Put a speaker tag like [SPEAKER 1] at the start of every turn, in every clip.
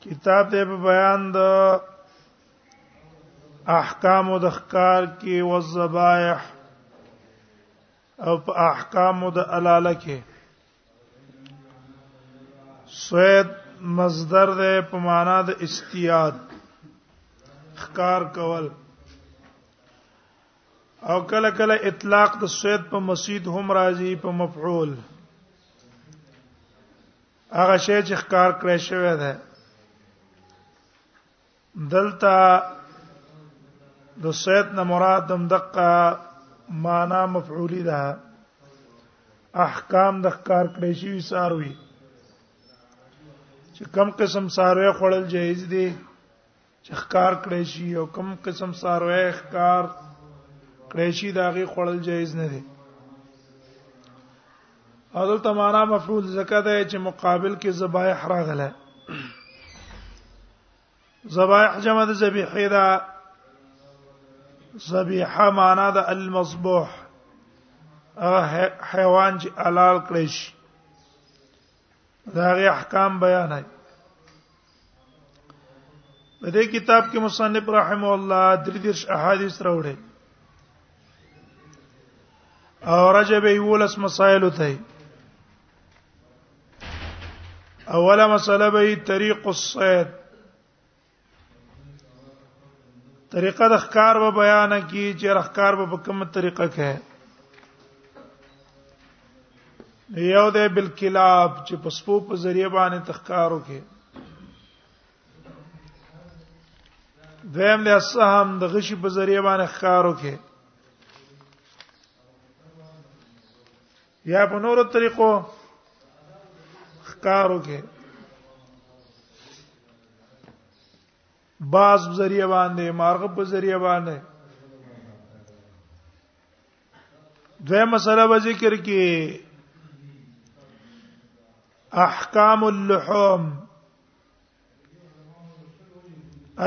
[SPEAKER 1] کتاب ته په بیان د احکام د ښکار کې او الذبائح او په احکام د الاله کې سوید مصدر ده په معنا د استیاد ښکار کول او کله کله اطلاق د سوید په مسجد هم راځي په مفعول هغه شی چې ښکار کړی شوی دی دلته د سید نه مراد دم دقه معنا مفعولی ده احکام د ښکار کړی شي ساروي چې کم قسم ساروي خړل جایز دي چې ښکار کړی شي او کم قسم ساروی ښکار کړی شي دا غي خړل جایز نه دی اول تمانا مفعول زکات دی چې مقابل کې ذبایح راغله ذبایح جمع د ذبیحه ده ذبیحه معنا د المذبوح هغه حیوان چې حلال کړی شي دا غي احکام بیانای په دې کتاب کې مصنف رحم الله درې دیش احادیث راوړي او رجب یولس مسائل ته اوله مسله به طریق الصید طریقه د ښکار و بیان کی چې ښکار په کومه طریقه کې یو د بالکلاب چې په سپو په ذریعہ باندې تخکارو کې دویم له سهم د غشي په ذریعہ باندې ښکارو کې یا په نورو طریقو ښکارو کې باز ذریعہ باندې مارغ په ذریعہ باندې دوه مسله به ذکر کې احکام اللحوم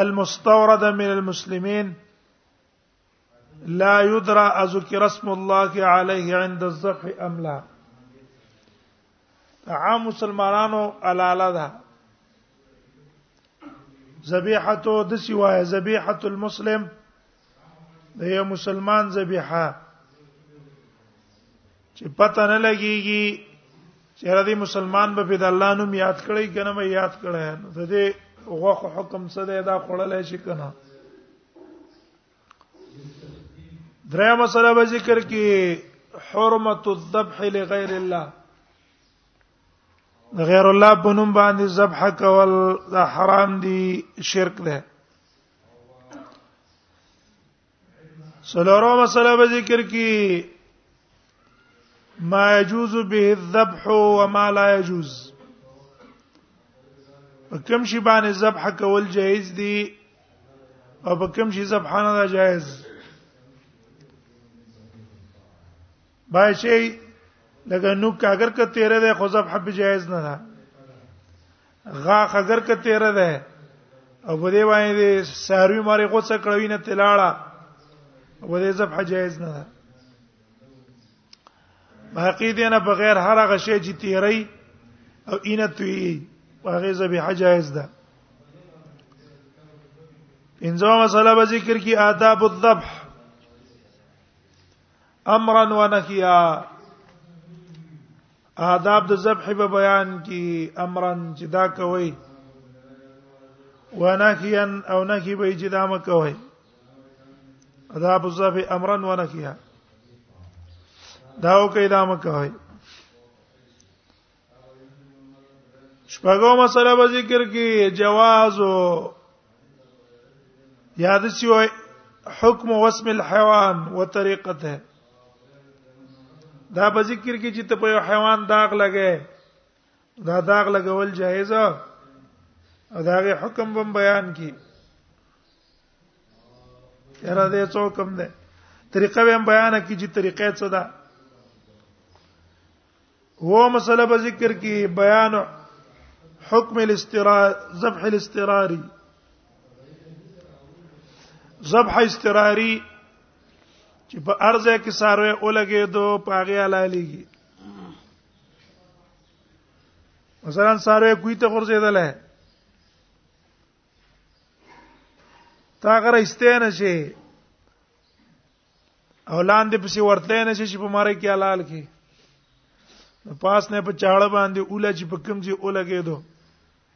[SPEAKER 1] المستورده من المسلمين لا يدرى اذكر اسم الله عليه عند الزق ام لا عام مسلمانانو علاله ده ذبیحه د سوای ذبیحه المسلم د یو مسلمان ذبیحه چې پته نه لګيږي چې را دي مسلمان به په د الله نوم یاد کړی کنه مې یاد کړی نو د دې غوخه حکم څه دی دا خړلای شي کنه دریا مسله به ذکر کی حرمت الذبح لغیر الله غیر الله په نوم باندې ذبح کول دا حرام دي شرک ده سلورو مسله به ذکر کی ما يجوز به الذبح وما لا يجوز کوم شی باندې ذبح کول جایز دي او په کوم شي سبحان الله جائز بای شي لکه نو اگر که تیرې ده خو ذبح به جائز نه ده غاخ اگر که تیرې ده او په دې باندې ساروی مری غوڅه کړوي نه تلاړه او دې ذبح جائز نه ده باقی دینه بغیر هر هغه شی چې تیری او اینه توی هغه ذبیحه جایز ده انځو مسله به ذکر کی آداب الذبح امرا ونهیا آداب د ذبح په بیان کی امرا چې دا کوي ونهیا او نهی به چې دا مکوي ادا ابو ظبي امرا ونکیا دا او کې دا مکوي شپږو مسله به ذکر کې جواز او یاد سی وای حکم واسم الحيوان وطريقته دا به ذکر کې چې ته په حیوان داغ لګې دا داغ لګول جایز او داغه حکم بم بیان کی یاره دې څوک هم ده طریقه بم بیان کی چې طریقې څه ده هو مسله به ذکر کی بیان حکم الاسترار ذبح الاستراری ذبح استراری چې په ارزه کې ساروي اولګې دو پاغي علاليږي مثلا ساره کوی ته غورځیدل تا غره استین شي او لاندې پسې ورته نه شي چې په ماره کې حلال کې پاس نه په چاړه باندې اوله چې په کوم ځای اولګې دو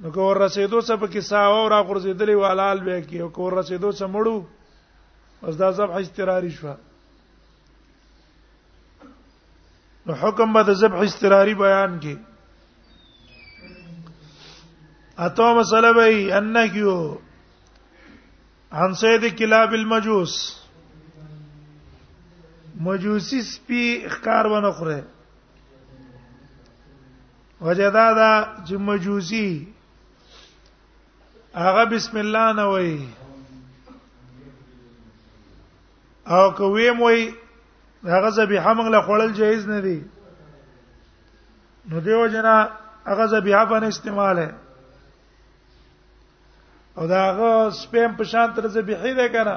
[SPEAKER 1] نو کو رسیدو څه په کیسه او را غرزیدلې والال به کې او کو رسیدو څه مړو اوس دا ذبح استراری شو نو حکم به د ذبح استراری بیان کې اته مسله به ان کیو عن سید کلاب المجوس مجوسی سپی اخکار ونه خوره وجدا دا چې مجوسی هغه بسم الله نه وای او کوي موي هغه ذبیحه موږ له خړل جایز نه دی نو دیو جنا هغه ذبیحه باندې استعمال ہے او دا هغه سپم په شان تر ذبیحه ده کنه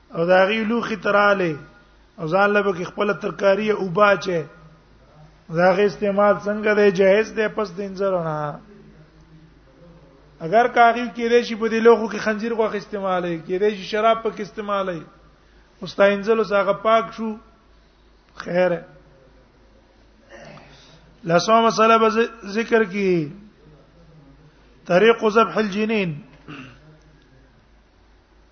[SPEAKER 1] او دا غي لوخي تراله او ځان له به خپل ترکاری او باچه دا غي استعمال څنګه دی جائز دی پس دینځر نه اگر کاغی کې دې شي په دې لوخو کې خنجر غوخ استعمالي کې دې شي شراب په کې استعمالي مستاینزل ساغه پاک شو خیره لسو مسله به ذکر کی طریق ذبح الجنین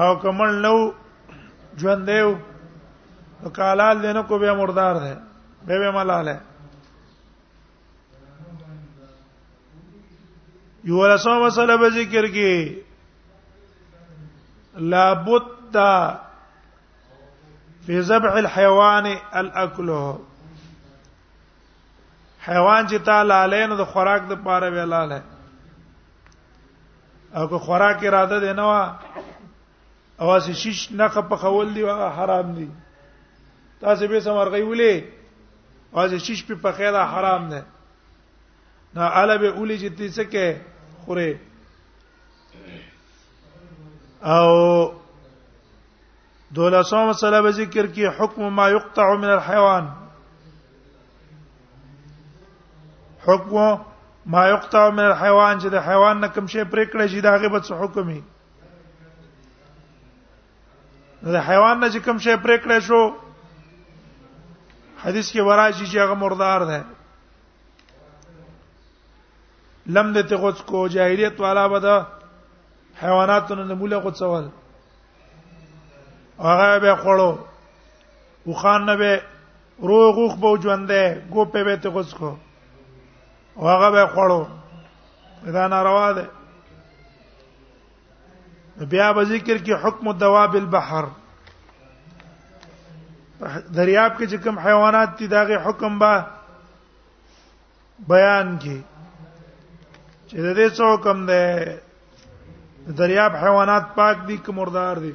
[SPEAKER 1] او کمل نو ژوند دیو نو کالال دینه کو به مردار ده به به ملاله یو لاسو مسله به ذکر کې لابد فی ذبح الحيوان الاكله حیوان چې تعالی علی نو د خوراک د پاره ویلاله او که خوراک اراده دی نو او اسی شیش نه په خول دی هغه حرام دی تاسو به سمرغی ولې او اسی شیش په پخېدا حرام نه نه اله به ولې چې تیڅ کې خوره او دولسمه مسله به ذکر کی حکم ما یقطع من الحيوان حکم ما یقطع من الحيوان چې د حیوان نه کوم شی پرې کړی شي دا غیبه څه حکم دی د حیوان نه چې کوم شی پرې کړی شو حدیث کې وراشي چې هغه مردار ده لم دته غوڅ کو جاهلیت والا بده حیواناتو نه مولا غوڅول هغه به خړو او خان نه به روغ غوخ به ژوندې ګو په به ته غوس کو هغه به خړو دا ناروا ده بیا به ذکر کې حکم الدواب البحر دریاب کې چې کوم حیوانات دي داغه حکم به بیان کې چې د دې څو کم ده دریاب حیوانات پاک دي که مردار دي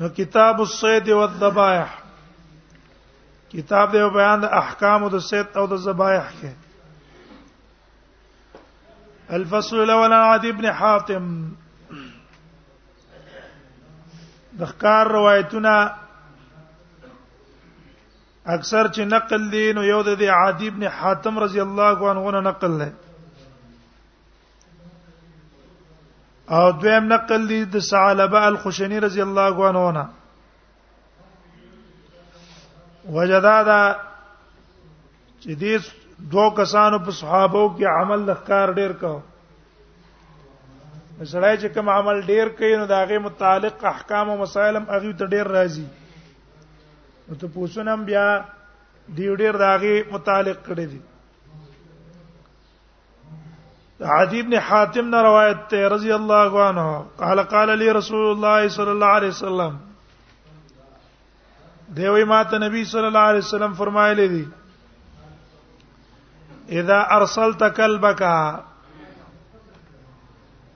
[SPEAKER 1] نو کتاب الصید والذبائح کتاب دی بیان د احکام د صید او د ذبائح کې الفصل الاول عن عدي بن حاتم د ښکار روایتونه اکثر چې نقل دی نو یو د عادی ابن حاتم رضی الله عنه نه نقل دی او دویم نقل دی د ثعلبه الخشنی رضی الله عنه نه وجدا دا چې دې دوه کسانو په صحابه کې عمل لخر ډیر کاو سړی چې کوم عمل ډیر کوي نو داغه متعلق احکام او مسائل هم هغه ته ډیر راځي نو ته پوښتنه بیا دی ډیر داغه متعلق کړی دی عدی ابن حاتم نے روایت تے رضی اللہ عنہ قال قال لي رسول الله صلی الله علیه وسلم دیوی ماته نبی صلی الله علیه وسلم فرمایلی دی اذا ارسلت كلبك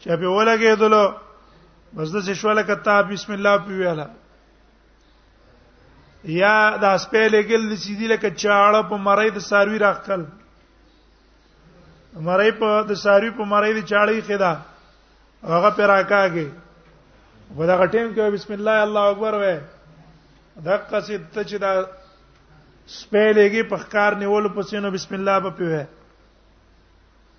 [SPEAKER 1] چې په ولګېدل بس د شواله کته بسم الله پیواله یا د اسپې لګل د سیدی لکه چاړه په مړې د ساروی راخل مړې په د ساروی په مړې د چاړې خدا هغه پر راکاږي په دا ټیم کې بسم الله الله اکبر وې دغه څه ته چې دا سپېلېږي په ښکار نیول پسې نو بسم الله په پیوه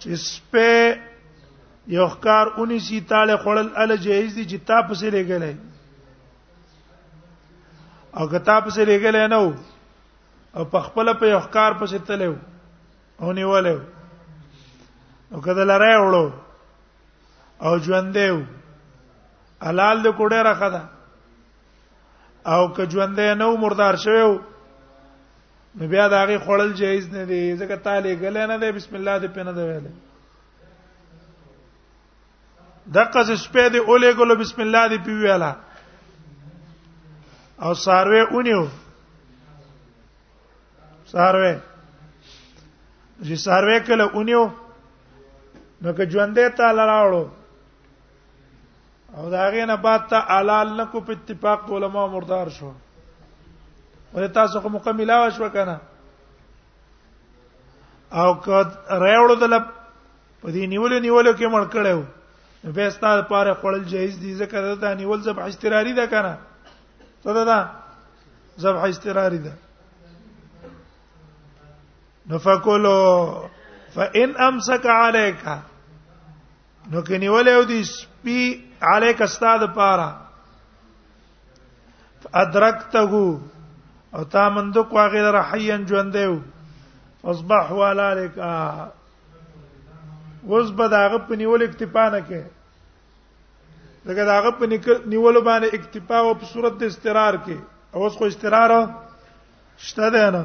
[SPEAKER 1] چې سپه یو ښکار اونې سي تاله خړل ال جهیز دي چې تا پسې لګلې او که تا پسې لګلې نه وو او په خپل په یو ښکار پسې تلو او نیولې او کله لاره وړو او ژوندې وو حلال د کوډه راخه ده او که ژوندې نه مردار شوی نو بیا دا غي خړل جایز نه دی ځکه تعالی غل نه دی بسم الله دې پنه دی ویل دغه څه سپې دې اولې ګلو بسم الله دې پی ویلا او ساروي اونیو ساروي چې ساروي کله اونیو نو که ژوندې تعالی راوړو او دا غي نه بعد ته حلال نکو په اتفاق علماء مردار شو ولې تاسو کوم مکملا وشو کنه او کد راوړو دل په دې نیول نیول کې مړ کړو به ستاسو لپاره خړل جایز دي ځکه دا نیول ذبح استراری ده کنه څه ده دا ذبح استراری ده نفقلو فإن أمسك عليك نو کې نیولې او دي سپي عليک استاد پاره ادرکته او تا مندق واغې در حيا ژوندېو اصبح والالک وز به داغه په نیول اکتفا نه کې دغه داغه په نیول باندې اکتفا او په صورت د استقرار کې اوس خو استقرار شته ده نه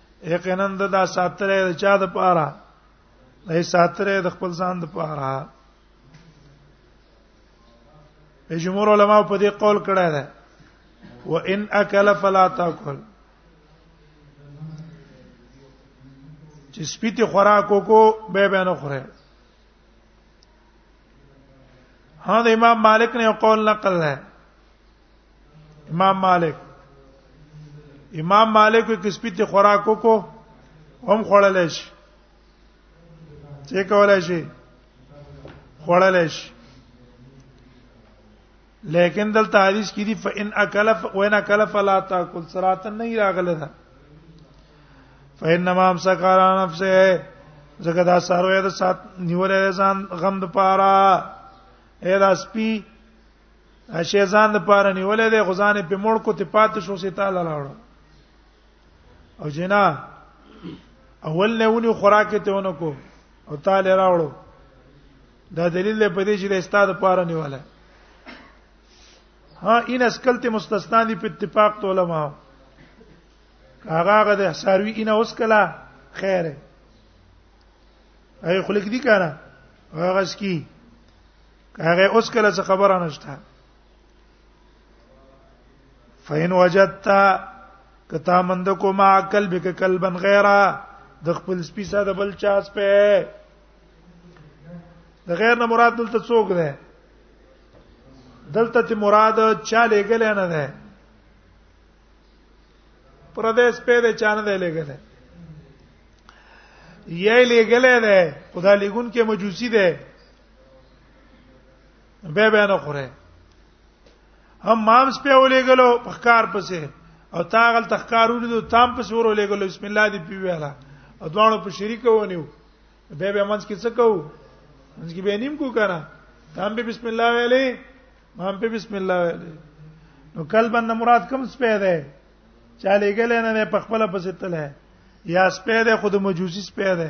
[SPEAKER 1] یقینا دا ساتره د چا د پاره دا ساتره د خپل ځان د پاره جمهور علما په دې قول کړه ده وان اكل فلا تاكل چې سپیتی خوراک وکړو به به نه خوره ها د امام مالک نه قول نقل ده امام مالک امام مالک کې سپیت خوراک وکړو هم خړل شي چې کولای شي خړل شي لیکن دلته حدیث کې دی فإن أكل وإن أكل فلا تأكل صراط نه راغله ده فإنما امسك على نفسه زګه دا سروې ده سات نیولې ځان غم د پاره اې دا سپی اشي ځان د پاره نیولې ده غزان په مړ کو ته پات شو سي تعالی لاړ او جنا اول نه ونی خوراک ته ونکو او تعالی راوړو دا دلیل په دې چې د استاد پاره نیولې ها ان اسکل ته مستثنا دي په اتفاق علماء هغه هغه د حساروی ان اوس کلا خیره اي خلک دي کنه هغه سکی هغه اوس کله څه خبره نشته فین وجدت کتا مند کو ما قلب ک قلبن غیره د خپل سپی سره د بل چاس په د غیر نه مراد دلته څوک ده دلته ته مراد چا لګل نه ده پردیس په دې چانه ده لګل یې لګل ده خدای لګون کې مجوسی ده به به نه خوره هم مامس په ولېګلو په ښکار پسې او تاغل تخکارو دي تام پسې ور ولېګلو بسم الله دی پی ویلا او دوانو په شریک ونیو به به منځ کې څه کو منځ کې به نیم کو کنه تام به بسم الله ویلې مام په بسم الله ویلې نو کلبن نه مراد کوم سپه ده چا لېګل نه په خپل پسې تله یا سپه ده خود مجوسی سپه ده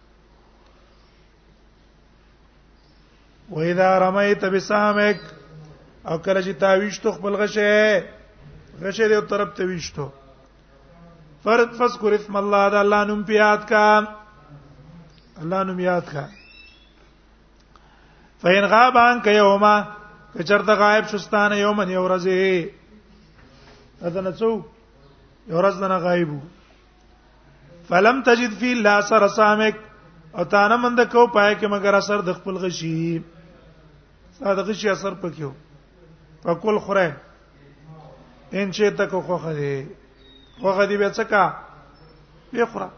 [SPEAKER 1] و اذا رميت بسامك او کله چې تاويشتو خپل غشه غشه دې طرف ته ويشتو فرد فذكر اسم الله دا الله نوم پیاد کا الله نوم یاد کا فین غاب عن کيوما کچرته غائب شستانه یومن یو ورځه اذن څو یو ورځ نه غایبو فلم تجد فی لا سر سامک او تا نه مند کو پای کې مگر اثر د خپل غشي ساده غشي اثر پکيو فکل خره ان چې تک خو خدي خو خدي به څکا به خره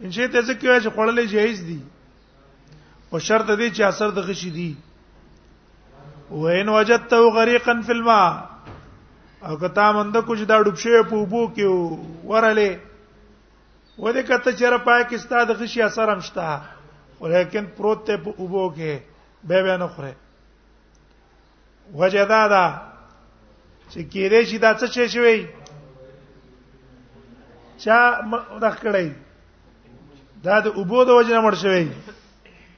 [SPEAKER 1] ان چې ته ځکه چې خړلې جایز دي او شرط دی چې اثر د غشي دي وین وجدته غریقا فی الماء او کتا مند کوچ دا ډوب شوی په وبو کې ورلې و دې کته چر پاکستان د خشي اثر هم شته ولیکن پروت ته په وبو کې به به نه خره وجدا دا چې کېدې شي دا څه شي شوی چا مخ کړی دا د وبو د وجنه مړ شوی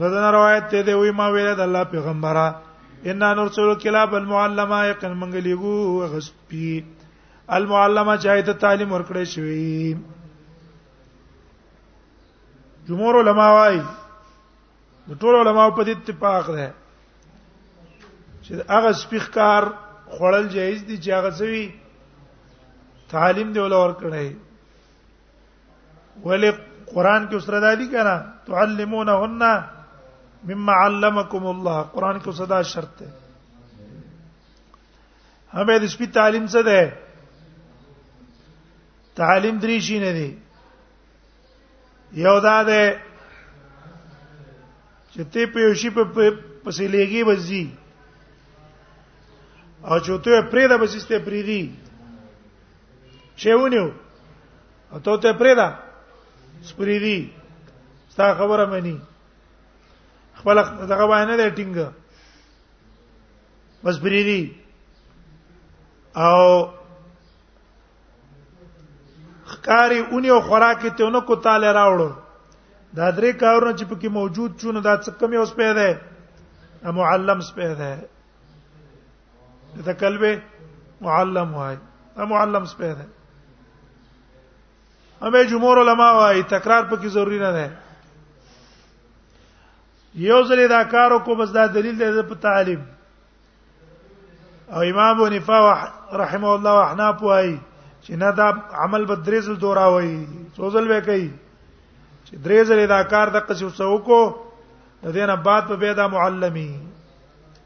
[SPEAKER 1] دغه روایت ته دی وی ما ویل د الله پیغمبره ان نرسل کلاب المعلمه یقین منګ لیګو غسپی المعلمه چای ته تعلیم ورکړی شوی جمهور علما وايي د ټول علما په دې اتفاق ده چې هغه سپیخکار خړل جایز دي چې هغه سوي تعلیم دی ولور کړی ولې قران کې سره دادی کنه تعلمونهن مما علمکم الله قران کې صدا شرط ده همې د شپې تعلیم څه ده تعلیم درې شي نه دي یو دا ده چې ته په یو شي په پسې لګي وځي او چې ته پرې دا بسسته پرې دي شی ونیو او ته ته پرې دا سپری دی ستا خبره مانی خپل دغه وانه دی ټینګ بس پرې دی او خکاری اونې او خوراک ته نو کو تعالی راوړو دا درې کارونه چې پکې موجود چونه دا څه کمی اوس پیدا ده معلم سپه ده د کلب معلم وای دا معلم سپه ده امه جمهور علما وای تکرار پکې ضروری نه ده یو ځل دا کار کو بس دا دلیل دی په تعلیم او امام ونفا رحمه الله واحنا پوای چې نه دا عمل به درې ځل دورا وای څو ځل به کوي چې درې ځل دا کار د قصو څوکو د دینه بعد په بيدا معلمي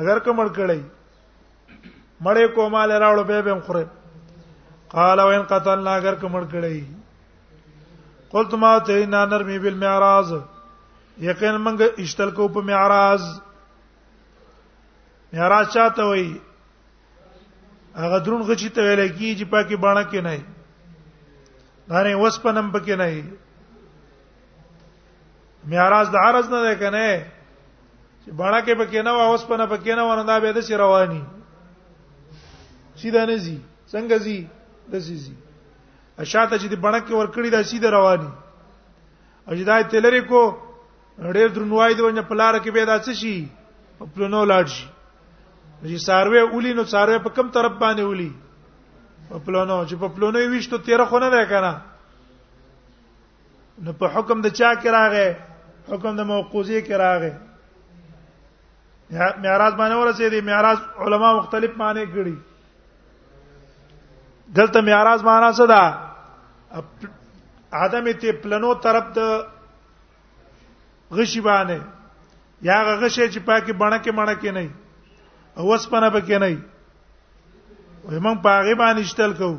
[SPEAKER 1] اگر کومړ کړی مړې کوماله راوړو به به خورم قال وان قتلنا اگر کومړ کړی قلت ما ته نه نرمي بل معراج یقین منګه اشتل کو په معراج معراج چاته وای هغه درون غچی ته ویل کی چې پاکي باڼه کې نه دانه وسپنم پکې نه معراج د عرض نه ده کنه چې باڼه کې پکې نه واوس پنه پکې نه ونه دا به د سي رواني سیده نه زی څنګه زی د سي زی اشاته چې د باڼه کې ور کړی دا سیده رواني اجدای تلری کو ډېر درنوای دی ونه پلار کې به دا څه شي خپل نو لاړ شي چې ساروی اولی نو ساروی په کم طرف باندې اولی په پلونو چې په پلونو ویشتو تیر خو نه ده کنه نو په حکم د چا کې راغې حکم د موقوزه کې راغې معراج باندې ورسې دي معراج علما مختلف معنی کړي دلته معراج معنا څه ده عدم ته پلنو طرف د غشي باندې یا غشي چې پاکي بڼه کې مړه کې نه او وسپنه پکې نه وي موږ په هغه باندې شتل کوو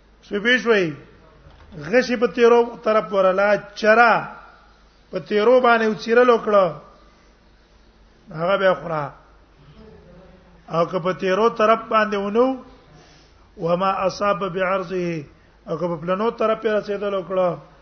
[SPEAKER 1] شوي به شوي غشي په تیرو طرف ورلا چرا په تیرو باندې وچیرل وکړه هغه به خورا او که په تیرو طرف باندې ونو وما اصاب بعرضه او که په پلنو طرف رسیدل وکړه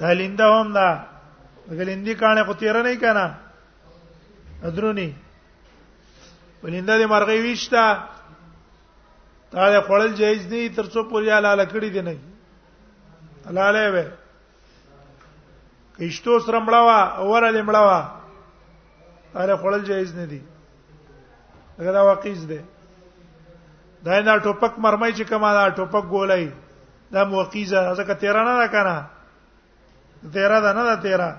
[SPEAKER 1] دا لینده هم دا غلندی کانه خو تیر نه کنا ادرونی ولینده د مرغې ویشتا تا د خړل جایز دی تر څو پورې حلاله کړی دی نه حلاله وي کښتو سره مړوا اوره لمړوا اره خړل جایز نه دی هغه دا واقعي ده دا نه ټوپک مرمای چې کما دا ټوپک ګولای دا موقیزه ځکه 13 نه ده کنه 13 ده نه ده 13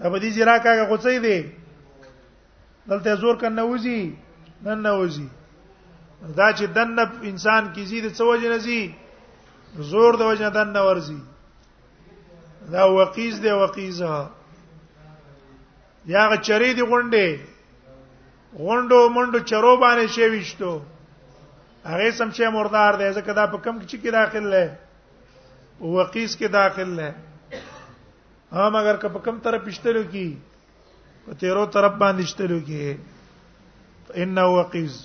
[SPEAKER 1] دا په دې زیرا کاګه غوڅې دی دلته زور کنه وځي نن نه وځي دا چې دنه انسان کی زی د څو جن زی زور د وجنه دنه ورزي دا وقیز دی وقیزه یا چری دی غونډه غونډو منډو چرو باندې شویشتو هغه سم چې مردار دی ځکه دا په کم کې داخل دی وقیس کې داخل دی ها مگر که په کم طرف پښتلو کې په تیرو طرف باندې شتلو کې انه وقیس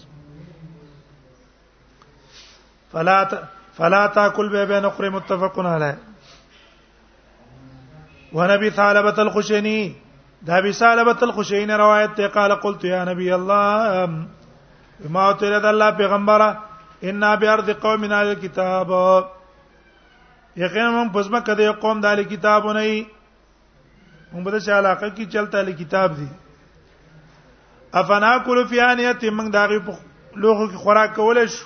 [SPEAKER 1] فلا فلا تاكل بين اخر متفق عليه ونبي ثعلبه الخشني دا ابي ثعلبه الخشني روایت ته قال قلت يا نبي الله ما تريد الله پیغمبره ان بارض قومنا الكتاب یقینا من پزما کده قوم دال کتاب نه ای موږ به چې علاقه کې چلته ل کتاب دي افنا کول فی انیت موږ داغه لوخو کې خوراک کول شو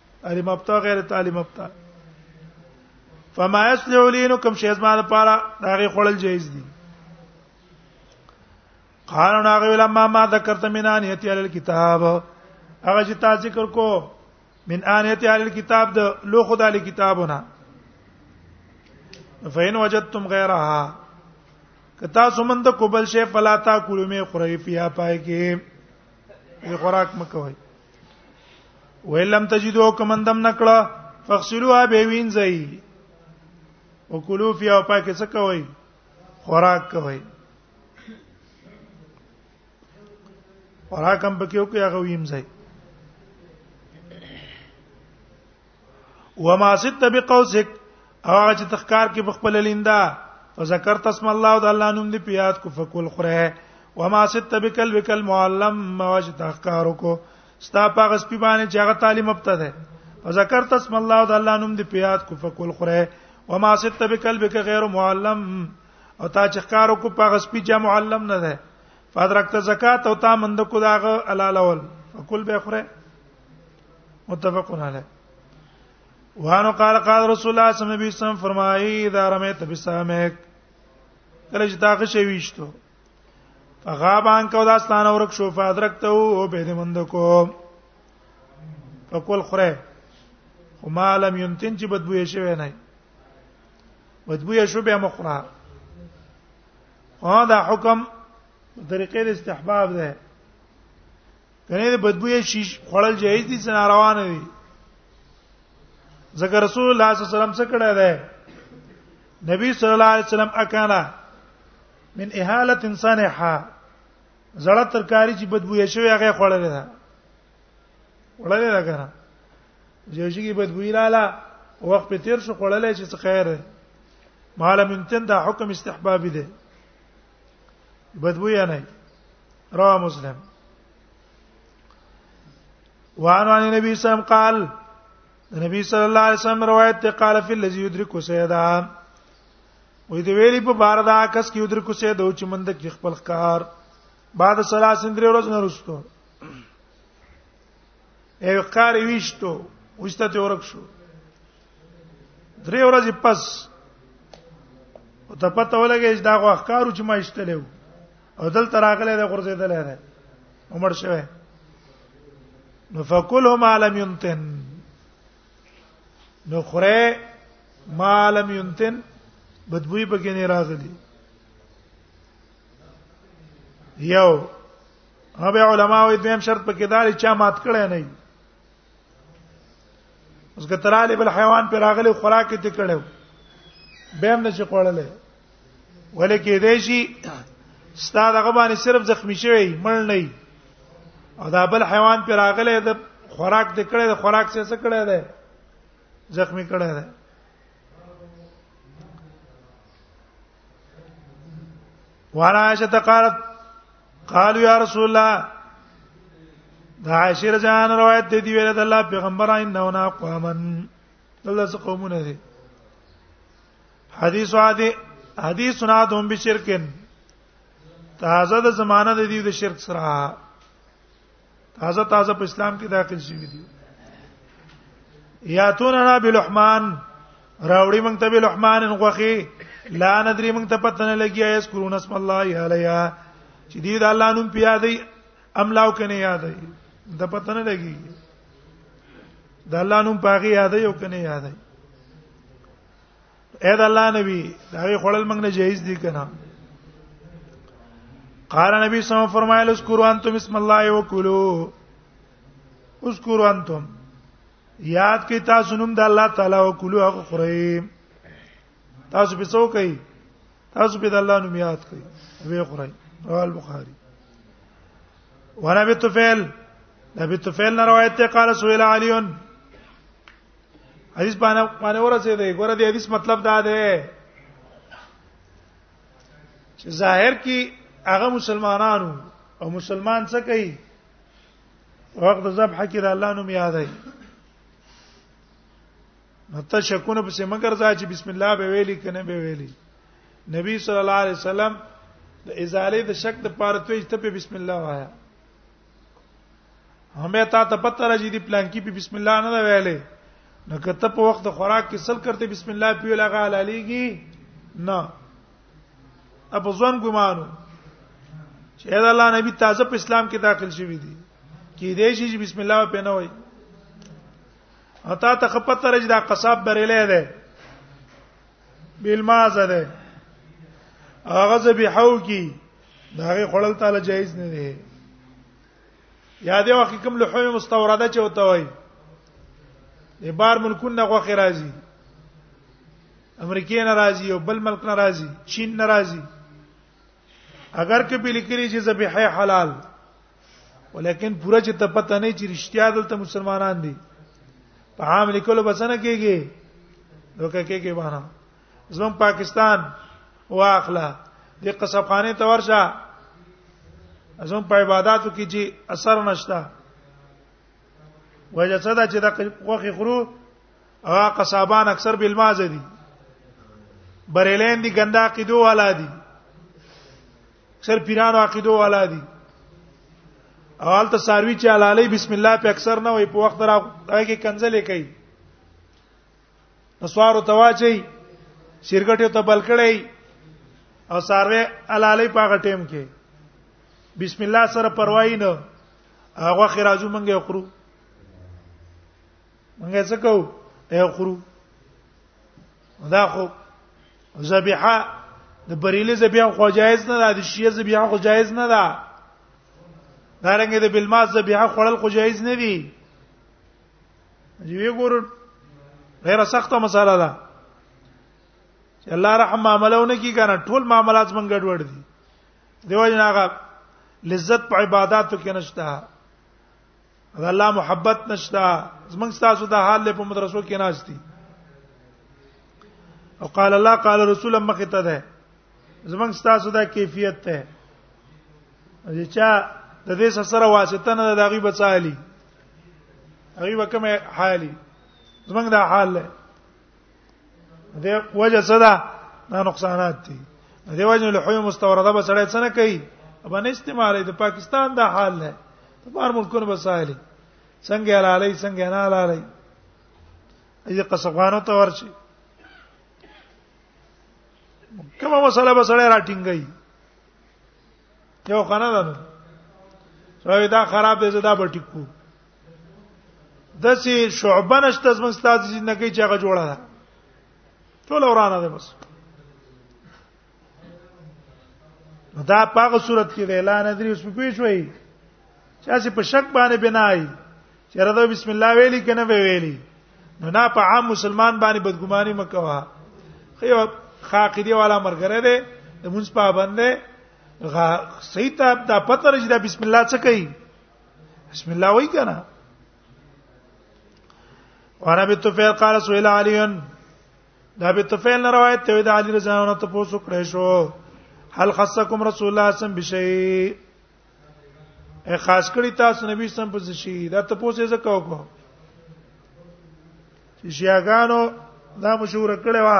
[SPEAKER 1] اری مبتا غیر تعالی مبتا فما یسلو لینو کوم شی زما لپاره داغه خړل جایز دي قال ناغه ویل ما ما ذکرت من انیت علی الكتاب هغه چې تاسو ذکر کو من انیت علی الكتاب د لو خدای علی کتابونه فین وجدتم غیرها کتا سمند کوبل شی فلا تا کلمه خریفیا پای کې یې خوراک مکوي ویلم تجدو کمندم نکړه فغسلوها به وینځي وکلو فی او پاکه څه کوي خوراک کوي خوراک هم پکې وکي هغه وینځي وما ست بقوسک او هغه چې تخکار کې بخپل لیندا فذكرت اسم الله او د الله نوم دې پیاد کو فکل خره وما ست بکل بکل معلم ما وجه تخکار کو ستا پاغه سپی باندې چې هغه تعلیم ابته ده فذكرت اسم الله او د الله نوم دې پیاد کو فکل خره وما ست بکل بک غیر معلم او تا چې کار کو پاغه سپی چې معلم نه ده فادرکت زکات او تا مند کو داغه الاول فکل به خره متفقون علیه وانه قال قال رسول الله صلی الله علیه وسلم فرمایي دا رمیت بسامک کله چې تاغه شی ویشتو فغابان کو دا ستان اورک شو فادرکته او به دې مند کو فقل خره خو ما لم ينتن چې بدبو یې شوی نه بدبو یې شو به مخره او دا حکم طریقې استحباب ده کنه د بدبوې شي خړل جایز دي څنګه روان دي ذکر رسول الله صلی الله علیه وسلم څخه کړه ده نبی صلی الله علیه وسلم اکانا من اهاله انسان ها زړه ترکاری چې بدبوې شوی هغه خړل ده وړل ده کنه جوجي کې بدبوې لاله وخت په تیر شو خړل چې څه خیر ده مال من تند حکم استحباب ده بدبو یا نه رواه مسلم وعن عن النبي صلى الله عليه وسلم قال النبي صلى الله عليه وسلم روایت ته قال في الذي يدرك سيدا وې دی ویلي په بار دا کس کې يدرك سيدا او چې مند کې خپل ښکار بعد صلاه سندري ورځ نه رسټو یو ښکار ویشتو وشته ته ورک شو درې ورځې پس او ته پته ولګې چې دا غوښکارو چې ما اشتلې او دلته راغله د غرزیدل نه عمر شوه نو فکلهم علم ينتن نو خره ما علم ينتن بدبوی پکې نه راغلي یو هغه علماء وي دویم شرط پکې داري چا مات کړي نه اوس کتراله بل حیوان پر راغلی خوراک ته کړو به هم نشي خوړلې ولې کې دی شي ستا دغه باندې صرف زخمی شوی مړ نه او دا بل حیوان پر راغلی د خوراک ته کړی د خوراک څه څه کړی دی زخمی کړی دی وانا عائشه قالت قالوا يا رسول الله دا عائشه جان روایت دی ویل د الله پیغمبر انه نا قومن الله څه قومونه دي حدیث عادی حدیث نادهم بشرکن تازه د زمانه د دې د شرک سره تازه تازه په اسلام کې داخل شوی دی یاتوننا بلحمان راوړي مونږ ته بلحمان غوخي لا ندري مونږ ته پته نه لګي ایس کرون اسم الله علیا چې دی د الله نوم پیا دی ام لاو کنه یاد دی د پته نه لګي د الله نوم پاغي یاد یو کنه یاد دی اې دا الله نبی دا وی خړل موږ نه جایز دي کنه قال نبی صلی الله علیه وسلم فرمایل اذکروا انتم اسم الله وکلوا اذکروا انتم یاد کی تاسو نوم د الله تعالی او کلو هغه خوري تاسو به څوک یې تاسو به د الله نوم یاد کړئ به خوري رواه البخاری ونبي طفيل نبي طفيل روایت ته قال سئل علي حدیث باندې باندې ورسې دی ګوره دې حدیث مطلب دا دی چې ظاهر کې هغه مسلمانانو او مسلمان څه کوي وخت ذبح کې د الله نوم یاد دی نته شکونه په سیمګر ځا چې بسم الله به ویلي کنه به ویلي نبی صلی الله علیه وسلم د ازاله د شک د پاره توې ته په بسم الله وایا همه تا ته پته راځي دی پلان کې په بسم الله نه دا ویلې نو کته په وخت خوراک کې سل کرتے بسم الله پیو لغه علیږي نه ابو ځوان ګمانو چې دا الله نبی تازه په اسلام کې داخل شوی دی کې دې شي چې بسم الله په نه وای اته ته خپته راځي دا قصاب برېلې ده بالمازه ده هغه ذبیحو کی دا هغه خړل تعالی جایز نه دی یا دی وخت کوم لحوم مستورده چې وته وای د بار ملکونه نه غوخه راځي امریکای نه راځي او بل ملک نه راځي چین نه راځي اگر که په لیکلي چې ذبیحه حلال ولیکن پوره چې ته پته نه چې رښتیا دلته مسلمانان دي په عام لیکلو بسنه کېږي دوکه کېږي وانه زمون پاکستان واخله د قصبخانه ته ورشه ازم په عبادتو کې چې اثر نشتا وجه څه دا چې د وخت خرو هغه قصابان اکثر بالمازه دي بریلین دي ګندا قیدو والا دي اکثر پیرانو عقیدو والا دي اول ته ساروی چې علالي بسم الله په اکثر نه وي په وخت را هغه کنځلې کوي نسوارو تواچي شرکټه ته بلکړی او ساروی علالي په هغه ټیم کې بسم الله سره پروايي نه هغه خراجو منګه خورو منګه څه کو اے خورو دا خو ذبیحه د بریلی ذبیحه خو جایز نه ده د شیعه ذبیحه خو جایز نه ده دا رنګ د بلماس ذبیحه خړل خو جایز نه دي یوه ګور غیر سخته مساله ده چې الله رحم معاملونه کی کنه ټول معاملات مونږ ګډوډ دي دیو جناغه لذت په عبادتو کې نشته د الله محبت نشته زمنګ تاسو د حال له په مدرسو کې ناشتي او قال الله قال رسول مخه ته ده زمنګ تاسو دا کیفیت ته چې چا د دې سره واسطه نه د غیب چالي غیب کومه حالي زمنګ دا حال له د وجه څه ده دا نقصانات دي د وجه له حوی مستورده به سړی څه نه کوي باندې استعمال د پاکستان دا حال نه ته بار ملکونو بسایلی څنګه حلالي څنګه نه حلالي اې قصغانو ته ورچی کومه مسله به سړی راټینګي یو خنه ده نو دا خراب دی زدا به ټیکو دسي شعبه نشته زموږ ستاسو ژوندۍ چې هغه جوړه ده ټول ورانه ده بس دا پاغه صورت کې دی اعلان درې اوس په پیښ وای چې اسی په شک باندې بنای چې رضا بسم الله ویلی کنه به ویلی نو نه په عام مسلمان باندې بدګماني مکوه خو خاقیدی والا مرګره دی د مونږ پابند دی صحیح ته دا پته رجدا بسم الله څه کوي بسم الله وای کنه وانا ابي طفيل قال سئل علي دا ابي طفيل نه روایت ته د علي رضی الله عنه ته پوښتنه کړې شو هل خصکم رسول الله صلی الله علیه وسلم بشي اے خاص کړی تاسو نبی سم په شي دا ته پوسې زکه وکړو چې شیاګانو دا مشهور کړي وا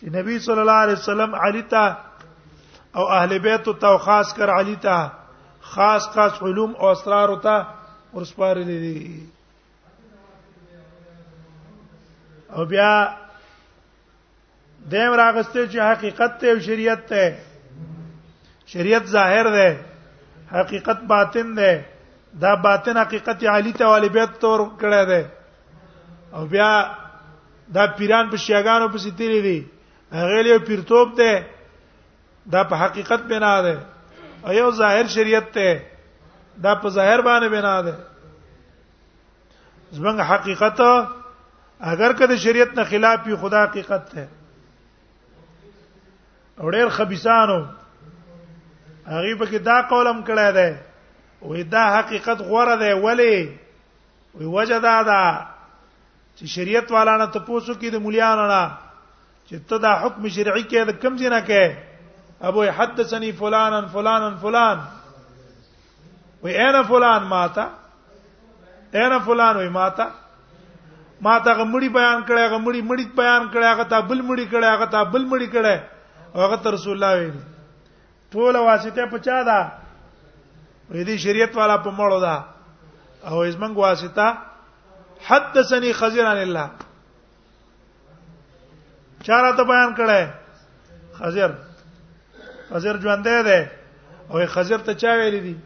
[SPEAKER 1] چې نبی صلی الله علیه وسلم علی ته او اهل بیت ته او خاص کر علی ته خاص خاص علوم او اسرار ته ورسپارل دي او بیا دیم راغسته چې حقیقت ته او شریعت ته شریعت ظاهر ده حقیقت باطن ده دا باطن حقیقت علی ته والی بیت تور کړه ده او بیا دا پیران په شیاګانو په ستیری دي هغه له پیرتوب ته دا په حقیقت بنا ده او یو ظاهر شریعت ته دا په ظاهر باندې بنا ده زمنګ حقیقت اگر کده شریعت نه خلاف وي خدا حقیقت ده او ډېر خبيسانو هغه په کې دا قولم کړی دی وې دا حقیقت غوړه دی ولی وی وجه دا ده چې شریعت والا نه تاسو کې د مليانو نه چې ته دا حکم شرعي کې د کم ځینه کې ابو حدثني فلان فلان فلان وی انا فلان ماتا انا فلان وی ماتا ما ته غمړي بیان کړي غمړي مړي بیان کړي هغه ته بل مړي کړي هغه ته بل مړي کړي هغه ته رسول الله ویلي ټول واسطه په چا ده وې دې شریعت والا په مړو ده او ازمنګ واسطه حدثني خزر عن الله چاره ته بیان کړه خزر خزر ژوند ده او خزر ته چا ویل دي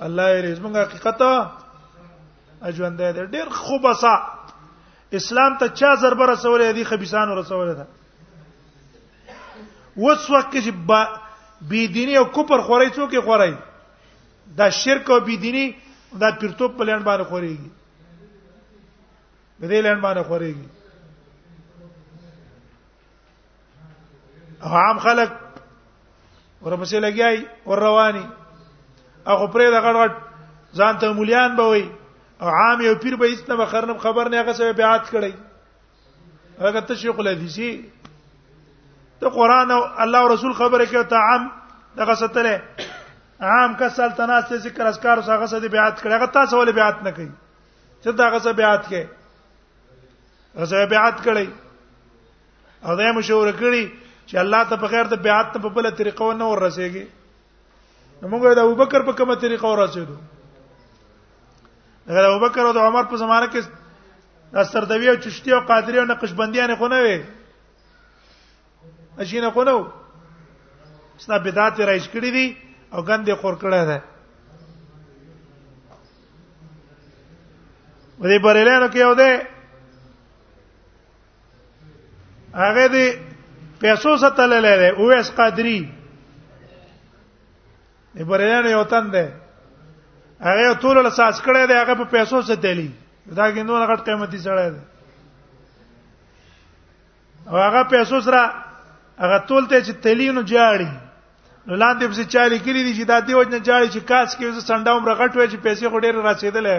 [SPEAKER 1] الله یې ازمنګ حقیقت ژوند ده ډېر خوبصه اسلام ته چا ضربه رسولې دي خبيسانو رسولې ده وڅ وخت کې بی دینی او کفر خورای څوک خورای دا شرک او بی دینی دا پیرتوب په لړ باندې خوريږي په دې لړ باندې خوريږي عام خلک ورپسې لګیای ور رواني هغه پرې د غړ غړ ځان ته مولیان به وي او عام یو پیر به هیڅ نه خبر نه هغه څه به عادت کړی هغه ته شیخ الحدیثی ته قران او الله او رسول خبره کوي ته عام دغه ستله عام کسل تناس ته ذکر اسکار اوس هغه څه دی بیات کړي هغه تاسو ولې بیات نه کوي چې دا هغه څه بیات کړي هغه څه بیات کړي او دا مشوره کړي چې الله ته په خیر ته بیات ته په بل طریقو نه ورسېږي نو موږ د ابوبکر په کومه طریقه ورسېدو هغه ابوبکر او د عمر په زمانه کې د سردوی او چشتی او قادری او نقشبندیان خو نه وي اشینه خو نه ستا بدعت رایش کړی دي او ګندې خور کړی ده ودې بریلانو کې یو ده هغه دې پیسو ستل لري او اس قادری ابراهیم یو تن ده هغه ټول له ساس کړه ده هغه په پیسو ستلی دا ګندون غټ قیمتي سره ده او هغه پیسو سره هغه ټول ته چې تلینو جاړي نو لاندې په چالي کړی دي چې دا دی وجنه جاړي چې کاس کې وز سنداوم رغټ وې چې پیسې خو ډېر رسیدلې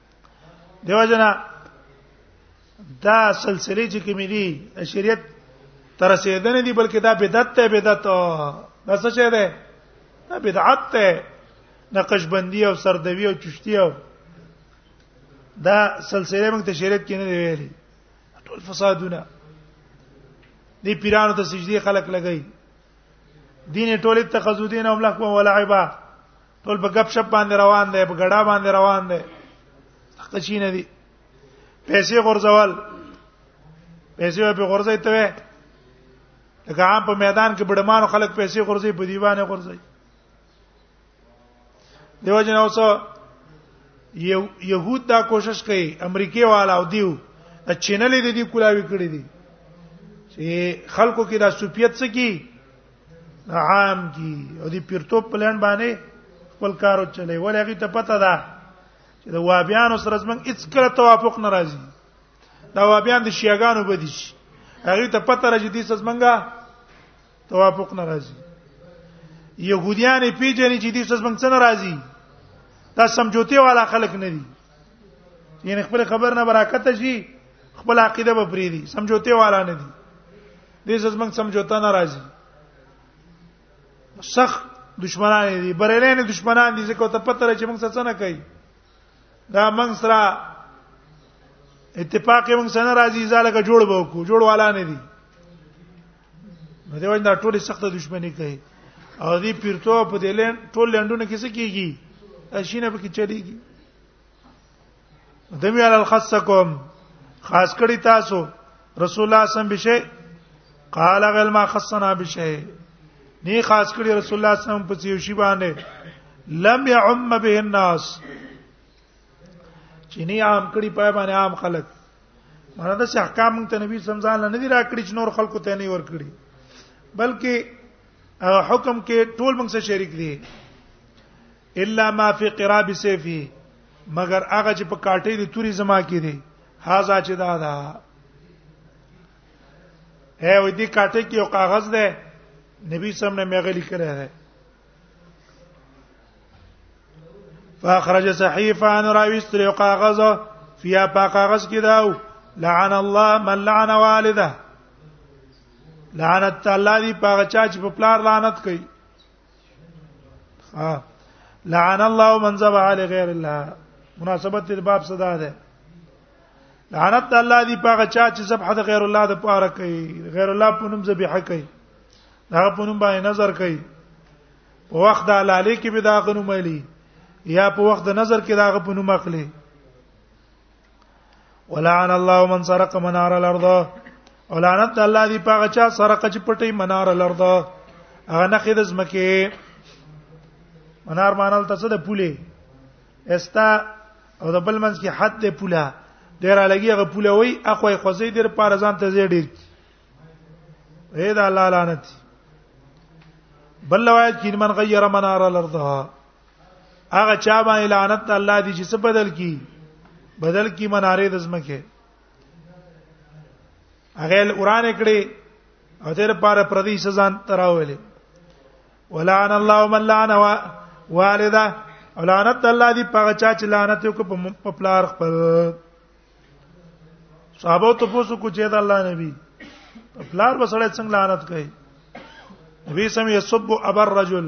[SPEAKER 1] دیو جنا دا سلسله چې کومې دي شریعت تر رسیدنې دي بلکې دا بدعت ته بدعت دا څه شه ده دا بدعت ته نقشبندی او سردوی او چشتی او دا سلسله موږ ته شریعت کې نه دی ویلي ټول فسادونه دی پیرانو ته سجدي خلق لګی دین ټول اتخذو دین هم لکم ولعبا ټول په غب شپ باندې روان دي په ګډا باندې روان دي تخته چی نه دي پیسې غورځول پیسې په غورځي ته وې لکه عام په میدان کې بډمانو خلک پیسې غورځي په دیوانه غورځي دیو جن اوس یو يهود دا کوشش کوي امریکای والا او دیو چینلې د دې کولاوي کړې دي چې خلکو کې دا سوپیت څه کی عام کی او دی پیرتوب پلان باندې خپل کارو چلے ولې هغه ته پته ده چې د وابیانو سره زمنګ هیڅ کله توافق ناراضي دا وابیان د شیعاګانو بدی شي هغه ته پته راځي دې سز منګه توافق ناراضي يهوديان پیژنې چې دې سز منګ څنګه راضي دا سمجوتي والا خلک نه دي یعنی خپل خبر نه برکت شي خپل عقیده به پری دي سمجوتي والا نه دي دې زمنګ سمجوتا ناراضي سخت دشمنان دي بریلې نه دشمنان دي ځکه ته پته لري چې موږ څه نه کوي دا موږ سره اتفاق موږ سره راځي ځاله جوړ به کو جوړ والا نه دي نو دیو دا ټول سخت دشمنی کوي او دې پیرتو په دې لین ټول لندونه کې څه کیږي اشینه به کې چلیږي دمی علی الخصکم خاص کړی تاسو رسول الله صم بشه قال غل ما خصنا بشه نی خاص کړی رسول الله صم په یو شی باندې لم يعم به الناس چې نه عام کړي پای باندې عام خلک مړه د احکام ته نبی سمزان نه دی راکړي چې نور خلکو ته نه ور کړی بلکې حکم کې ټول موږ سره شریک دي الا ما فی قراب سیفی مگر هغه چې په کاټې د توري زما کې دي هاذا چې دا دا هه وې دې کاټې کې یو کاغذ ده نبی سم نه مغلی کړی ده فاخرج صحيفه ان راويست له کاغذ فيها په کاغذ کې داو لعن الله من لعن والده لعنت الله دی په چا چې په پلار لعنت کوي ها لعن الله من ذبح لغير الله مناسبت دې باب صدا ده لعنت الله دی پاغه چا چې ذبح د غیر الله د پاره کوي غیر الله په نوم ذبیحه کوي دا په نوم باندې نظر کوي په وخت د لاله کې به دا غنوم الی یا په وخت د نظر کې دا غ په نوم اخلي ولعن الله من سرق منار الارض ولعنت الله دی پاغه چا سرق چې پټي منار الارض هغه نه خید زمکه منار مانل تاسو د پوله استا او د بل منځ کې حد د پوله ډیر لګي هغه پوله وای اخو یې خوځې ډیر پار ځان ته زی ډیر اے دا الله لعنت بل روایت کې من غیر منار الارض هغه چا باندې لعنت الله دی چې څه بدل کی بدل کی مناره د زمکه هغه قران کړي او تیر پاره پردي سزا تراولې ولعن الله من لعن والده او لعنت الله دی په چا چې لعنت یو په پلار خپل صحابه ته پوسو کو چې دا الله نبی په پلار وسړی څنګه لعنت کوي نبی سم یسب ابر رجل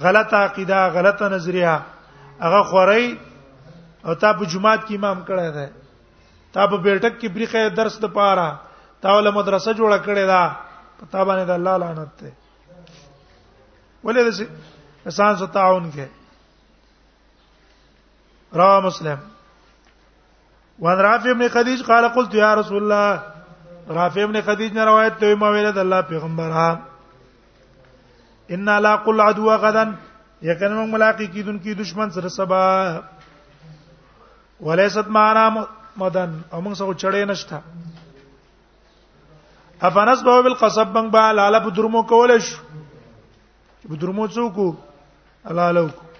[SPEAKER 1] غلطه عقیده غلطه نظریه هغه خوري او تا په جمعات کې امام کړی دی تا په بیلټک کې بریخه درس د پاره تا ول مدرسه جوړه کړې ده په تا باندې د الله لعنت ته ولې د انسان سره تعاون کې را مسلم وان رافع ابن خدیج قال قلت یا رسول الله رافع ابن خدیج نه روایت ته ما ویل د الله پیغمبره ان لا قل عدو غدا یقینا موږ ملاقات کیدون کی دشمن سره سبا ولیست معنا مدن او موږ سره چړې نشته افنس به بالقصب بنګ با لاله په درمو کول شو په درمو څوک لاله وکړو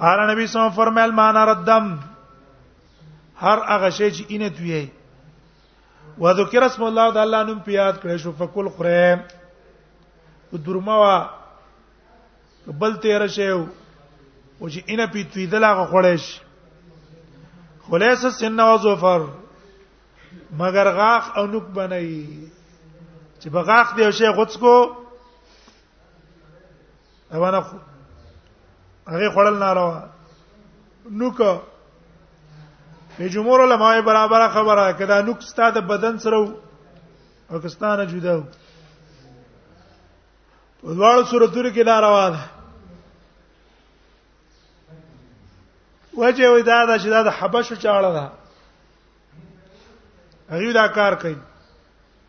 [SPEAKER 1] قال نبی صلی الله علیه وسلم فرمایل معنا ردم هر هغه شی چې اینه توی و ذکر اسم الله د الله نوم پیاد کړی شو فکل خره درما وا بل تیر شی او چې اینه پی توی دلغه خړې شي خلیص سن او ظفر مگر غاخ او نوک بنئ چې بغاخ دی شی غوڅ کو دا باندې هغه خړل ناروا نو که په جمهور علماء برابر خبره کدا نوک ستاد بدن سره پاکستان جدا وو په دواړو صورتونو کې ناروا ده وجه وې دا ده چې دا د حبشو چاړه ده هغه دا کار کوي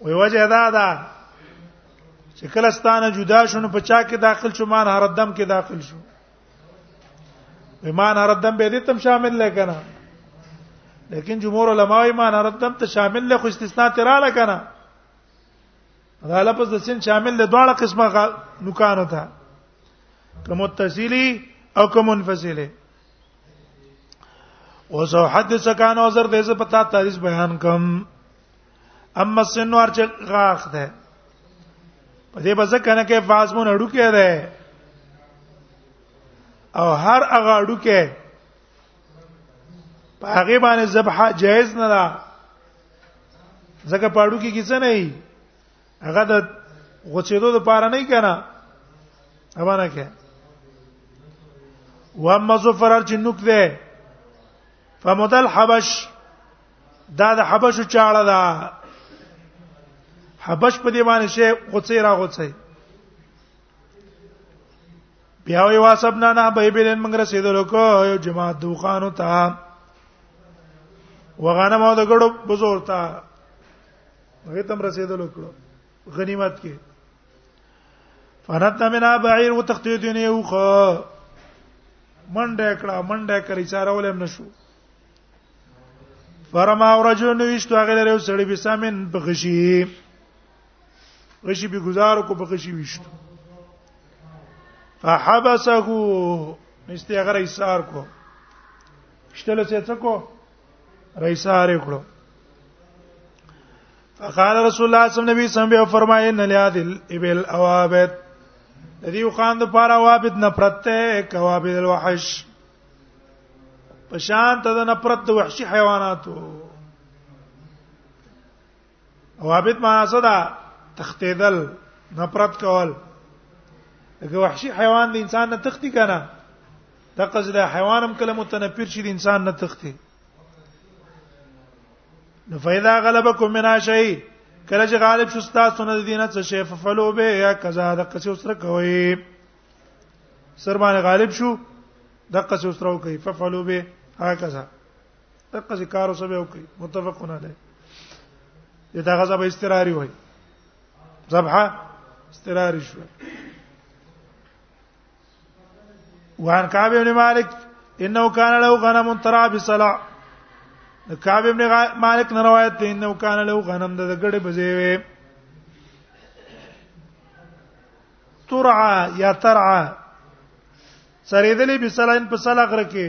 [SPEAKER 1] وی وجه دا ده چې کله ستانه جدا شونه په چا کې داخل شو مان هر دم کې داخل شو ایمان هر دم به دې تم شامل لکنه لیکن جمهور علما ایمان هر دم ته شامل له خو استثناء ترا لکنه دا لفظ د سین شامل له دواړه قسمه نکانو ته کوم تصیلی او کوم منفصله وسو حدث کان عذر دې ز پتا تاریخ بیان کم اما سنوار چې غاخ ده په دې بز کنه کې فازمون اډو کې ده او هر هغه اډو کې په هغه باندې ذبح جائز نه ده ځکه پاړو کې کیسه نه هغه د غوچېدو د پاره نه کنا امانه کې و اما زفرار چې نوک ده فمدل حبش دا د حبش چاړه ده حبش په دې باندې شی غوڅې را غوڅې بیا وی واسبنا نه به بلن موږ رسیدلو کو یو جماعت دوخانو ته وغنم او د ګړو بزور ته هغه تم رسیدل وکړو غنیمت کې فرت منا بعیر وتختی دین یو خ منډه کړه منډه کړی چاره ولم نشو فرما ورجو نو وشتو هغه لري سړی به سامن په غشي غشي به گزار کو په غشي وشتو فحبسه نشته هغه ایثار کو شتل څه څه کو رئیسار کړو فقال رسول الله صلی الله علیه وسلم فرمایي ان لیادل ابل اوابت د دې خوان د پاره وابد نفرت ته کوابد الوحش پشان ته د نفرت د وحشي حیواناتو وابت معنا څه ده تختیدل نفرت کول هغه وحشي حیوان د انسان نه تختی کنه د قصد حیوان هم کله متنفر شي د انسان نه تختی نو فیدا غلبکم من شی کله چې غالب شو تاسو نه دینه څه شی ففلو به یا کذا د قصې سره کوي سر باندې غالب شو د قصې سره کوي ففلو به هکذا دغه ذکر اوسه به وکړي متفقون علیه دا غزا به استراری وای ذبحه استراری شو وان کعب ابن مالک انه کان له غنم ترا بصلا کعب ابن مالک نه روایت ده انه کان له غنم د ګړې بزیوي ترعا یا ترعا سریدلې بصلا ان په صلا غره کې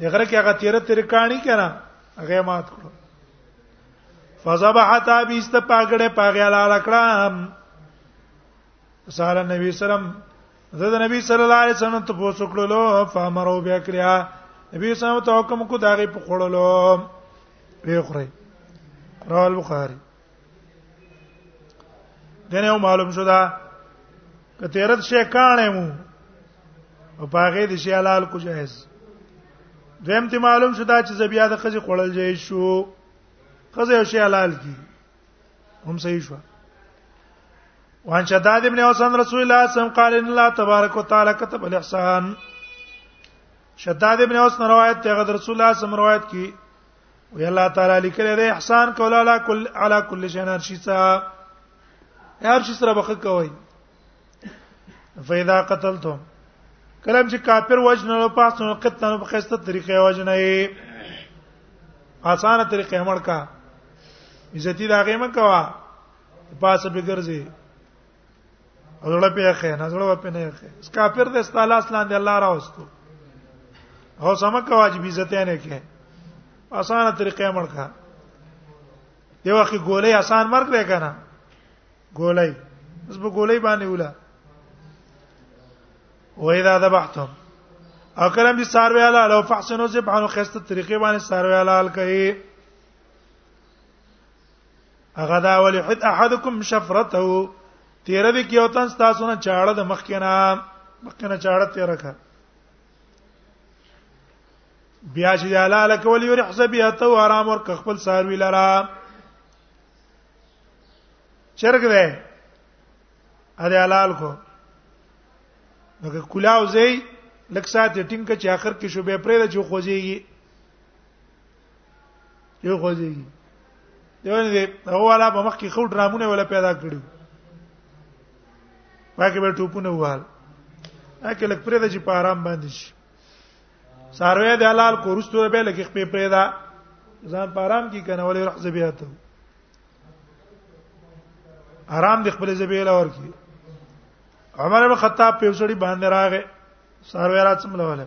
[SPEAKER 1] دغه کې هغه تیر تیر کانی کړه هغه مات کړو فذبحت ابي است پاګړه پاګه لاله کړه سهار نبی سلام زه د نبی صلی الله علیه وسلم ته پوسو کړلو فامرو بیا کړیا نبی صلی الله علیه وسلم ته حکم کو داغه په خړلو به خوري رواه البخاری دنه معلوم شو دا کتیرت شي کانه مو او باغې دي شي حلال کو جائز دیم ته معلوم شو دا چې زبیا د خزي خړل جاي شو خزه شي حلال کی هم صحیح شو وان شداد ابن حسن رسول الله صلی الله علیه وسلم قال ان الله تبارک وتعالى كتب الاحسان شداد ابن حسن روایت ته غد رسول الله صلی الله علیه وسلم روایت کی وی الله تعالی لیکل دی احسان کول علی کل علی کل شی هر شی څه هر شی سره بخښه کوي فیدا قتلتم کلم چې کافر وجنه نو پاسو قتل نو په خسته طریقې وجنه یې اسانه طریقې مړ کا عزت دې هغه مکوا پاسه به ګرځي زړه په خې نه زړه په نه خې اس کافر د استالاس لاندې الله راوستو هو سمک واجب عزت نه کې اسانه طریقې مړ کا دی واخی ګولې آسان مرګ دی کنه ګولې بس په ګولې باندې ولا و اذا ذبحتم اکرم دي ساروي الا لو فحسنو ذبحانو خسته طریقې باندې ساروي الا ال کوي هغه دا ولې حد احدکم شفرته تیر دې کې او تاسو تاسو نه چاړه د مخ کې نه مخ کې نه چاړه تیر کا بیا چې حلاله کول یو رحزه بیا ته آرام ور خپل ساروی لرا چرګ دی ا دې حلال کو نو کلاو زی لکه ساعت ټینګ چې اخر کې شوبې پرې د جو خوځيږي یو خوځي یو نه هو والا په مخ کې خو ډرامونه ولا پیدا کړو پاکه به ټوپونه وال اکه لک پرې د چې په آرام باندې شي ساروی د حلال کورستو به لکه خپې پرې دا ځان په آرام کې کنه ولې رخصه بیا ته آرام د خپل زبیل اور کی عمر بن خطاب په وسړي باندې راغې ساروی رات سملواله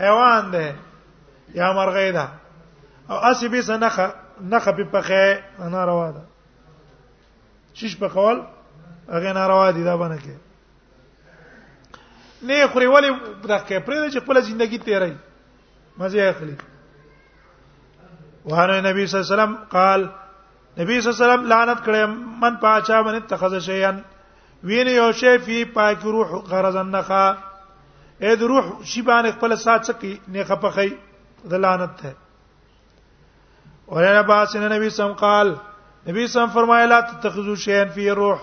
[SPEAKER 1] حیوان ده یا مرغې ده او اسی به سنخه نخه په پخې انا روا ده شیش په قول هغه ناروا دي دا باندې کې نه خوري ولی دغه پرې چې خپل ژوندۍ تیرای مزه اخلي وهانه نبی صلی الله علیه وسلم قال نبی صلی الله علیه وسلم لعنت کړي من پاچا من اتخذ شيئا وین یو شی فی پاک روح غرض النخا اې د روح شی باندې خپل سات سکی نه خپخی د لعنت ته ولا باس نبی سم قال نبی سم فرمایله لا تتخذو شیئا فی روح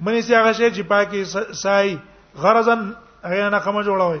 [SPEAKER 1] منی سی هغه شی چې پاکي سای غرضن هغه نه کوم جوړوي